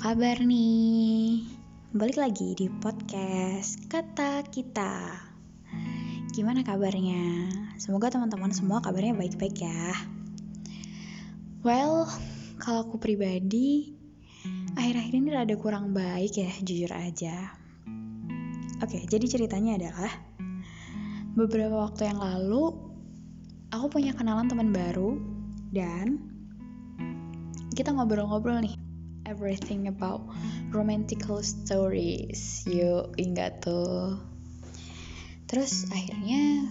kabar nih? Balik lagi di podcast Kata Kita. Gimana kabarnya? Semoga teman-teman semua kabarnya baik-baik ya. Well, kalau aku pribadi, akhir-akhir ini rada kurang baik ya, jujur aja. Oke, jadi ceritanya adalah beberapa waktu yang lalu aku punya kenalan teman baru dan kita ngobrol-ngobrol nih everything about romantical stories. Yuk enggak tuh. Terus akhirnya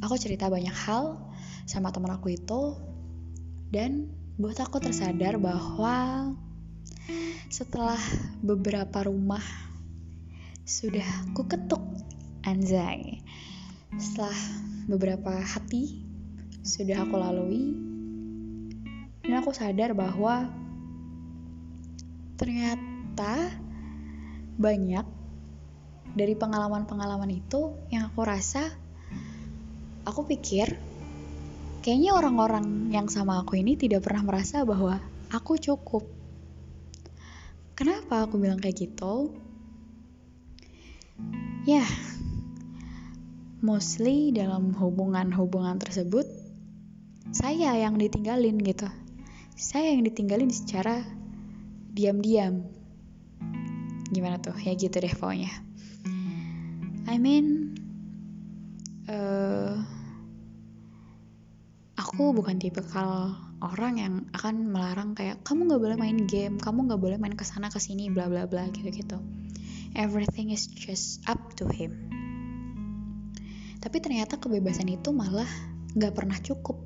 aku cerita banyak hal sama teman aku itu. Dan buat aku tersadar bahwa setelah beberapa rumah sudah ku ketuk anjay. Setelah beberapa hati sudah aku lalui dan aku sadar bahwa ternyata banyak dari pengalaman-pengalaman itu yang aku rasa aku pikir kayaknya orang-orang yang sama aku ini tidak pernah merasa bahwa aku cukup. Kenapa aku bilang kayak gitu? Ya, mostly dalam hubungan-hubungan tersebut saya yang ditinggalin gitu. Saya yang ditinggalin secara diam-diam. Gimana tuh? Ya gitu deh pokoknya. I mean uh, aku bukan tipe kal orang yang akan melarang kayak kamu nggak boleh main game kamu nggak boleh main ke sana ke sini bla bla bla gitu gitu everything is just up to him. Tapi ternyata kebebasan itu malah nggak pernah cukup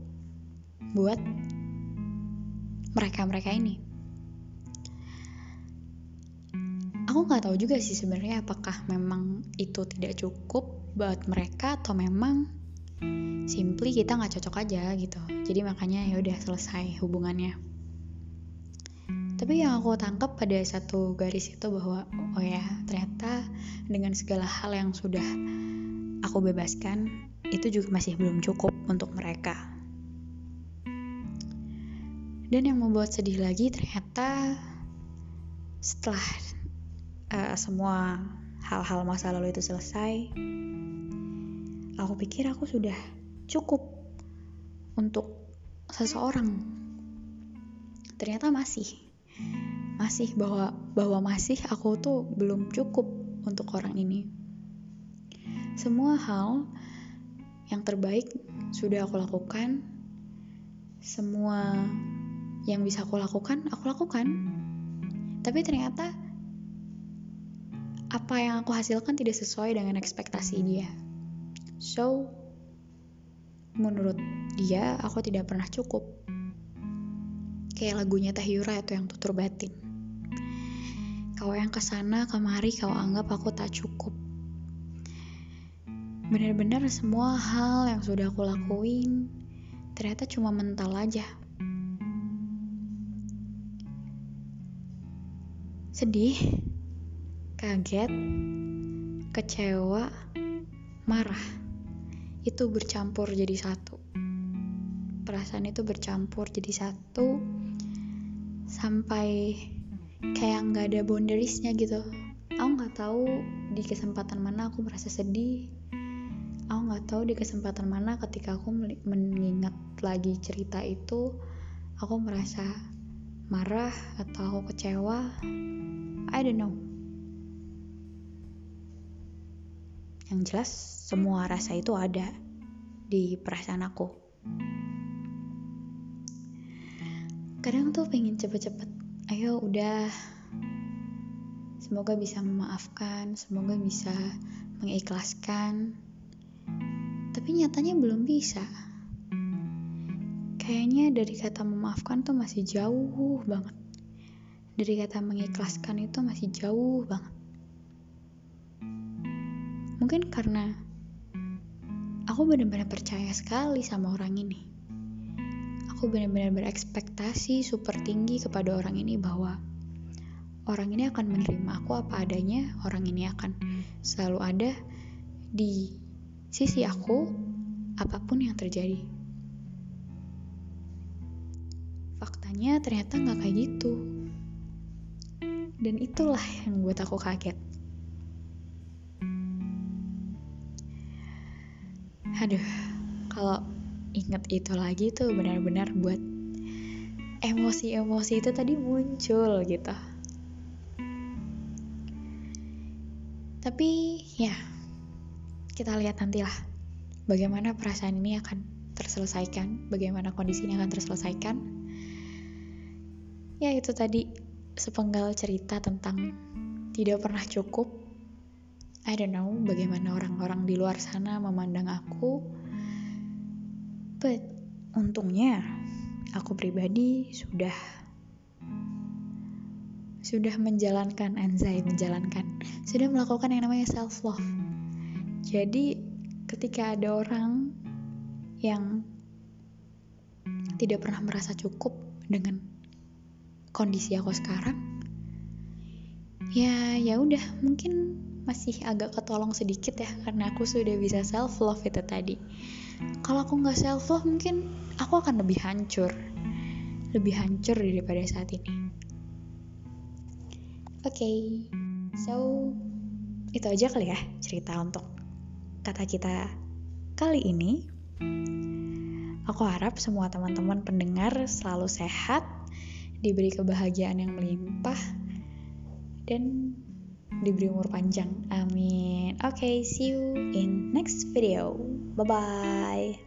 buat mereka-mereka ini aku nggak tahu juga sih sebenarnya apakah memang itu tidak cukup buat mereka atau memang simply kita nggak cocok aja gitu. Jadi makanya ya udah selesai hubungannya. Tapi yang aku tangkap pada satu garis itu bahwa oh ya ternyata dengan segala hal yang sudah aku bebaskan itu juga masih belum cukup untuk mereka. Dan yang membuat sedih lagi ternyata setelah uh, semua hal-hal masa lalu itu selesai, aku pikir aku sudah cukup untuk seseorang. Ternyata masih, masih bahwa bahwa masih aku tuh belum cukup untuk orang ini. Semua hal yang terbaik sudah aku lakukan. Semua yang bisa aku lakukan, aku lakukan. Tapi ternyata apa yang aku hasilkan tidak sesuai dengan ekspektasi dia. So, menurut dia, aku tidak pernah cukup. Kayak lagunya Tahyura itu yang tutur batin. Kau yang ke sana kemari kau anggap aku tak cukup. Benar-benar semua hal yang sudah aku lakuin ternyata cuma mental aja. Sedih, kaget, kecewa, marah. Itu bercampur jadi satu. Perasaan itu bercampur jadi satu sampai kayak nggak ada boundariesnya gitu. Aku nggak tahu di kesempatan mana aku merasa sedih. Aku nggak tahu di kesempatan mana ketika aku mengingat lagi cerita itu, aku merasa marah atau kecewa. I don't know. Yang jelas semua rasa itu ada di perasaan aku. Kadang tuh pengen cepet-cepet, ayo udah. Semoga bisa memaafkan, semoga bisa mengikhlaskan. Tapi nyatanya belum bisa. Kayaknya dari kata memaafkan tuh masih jauh banget. Dari kata mengikhlaskan itu masih jauh banget. Mungkin karena aku benar-benar percaya sekali sama orang ini. Aku benar-benar berekspektasi super tinggi kepada orang ini bahwa orang ini akan menerima aku apa adanya, orang ini akan selalu ada di sisi aku apa pun yang terjadi. Faktanya ternyata nggak kayak gitu. dan itulah yang buat aku kaget aduh kalau inget itu lagi tuh benar-benar buat emosi-emosi itu tadi muncul gitu. Tapi ya kita lihat nantilah bagaimana perasaan ini akan terselesaikan bagaimana kondisi ini akan terselesaikan. Ya itu tadi sepenggal cerita tentang tidak pernah cukup I don't know bagaimana orang-orang di luar sana memandang aku. But untungnya aku pribadi sudah sudah menjalankan anzai menjalankan sudah melakukan yang namanya self love jadi ketika ada orang yang tidak pernah merasa cukup dengan kondisi aku sekarang ya ya udah mungkin masih agak ketolong sedikit ya karena aku sudah bisa self love itu tadi. Kalau aku nggak self love mungkin aku akan lebih hancur. Lebih hancur daripada saat ini. Oke, okay, so itu aja kali ya cerita untuk kata kita kali ini. Aku harap semua teman-teman pendengar selalu sehat, diberi kebahagiaan yang melimpah, dan diberi umur panjang. Amin. Oke, okay, see you in next video. Bye bye.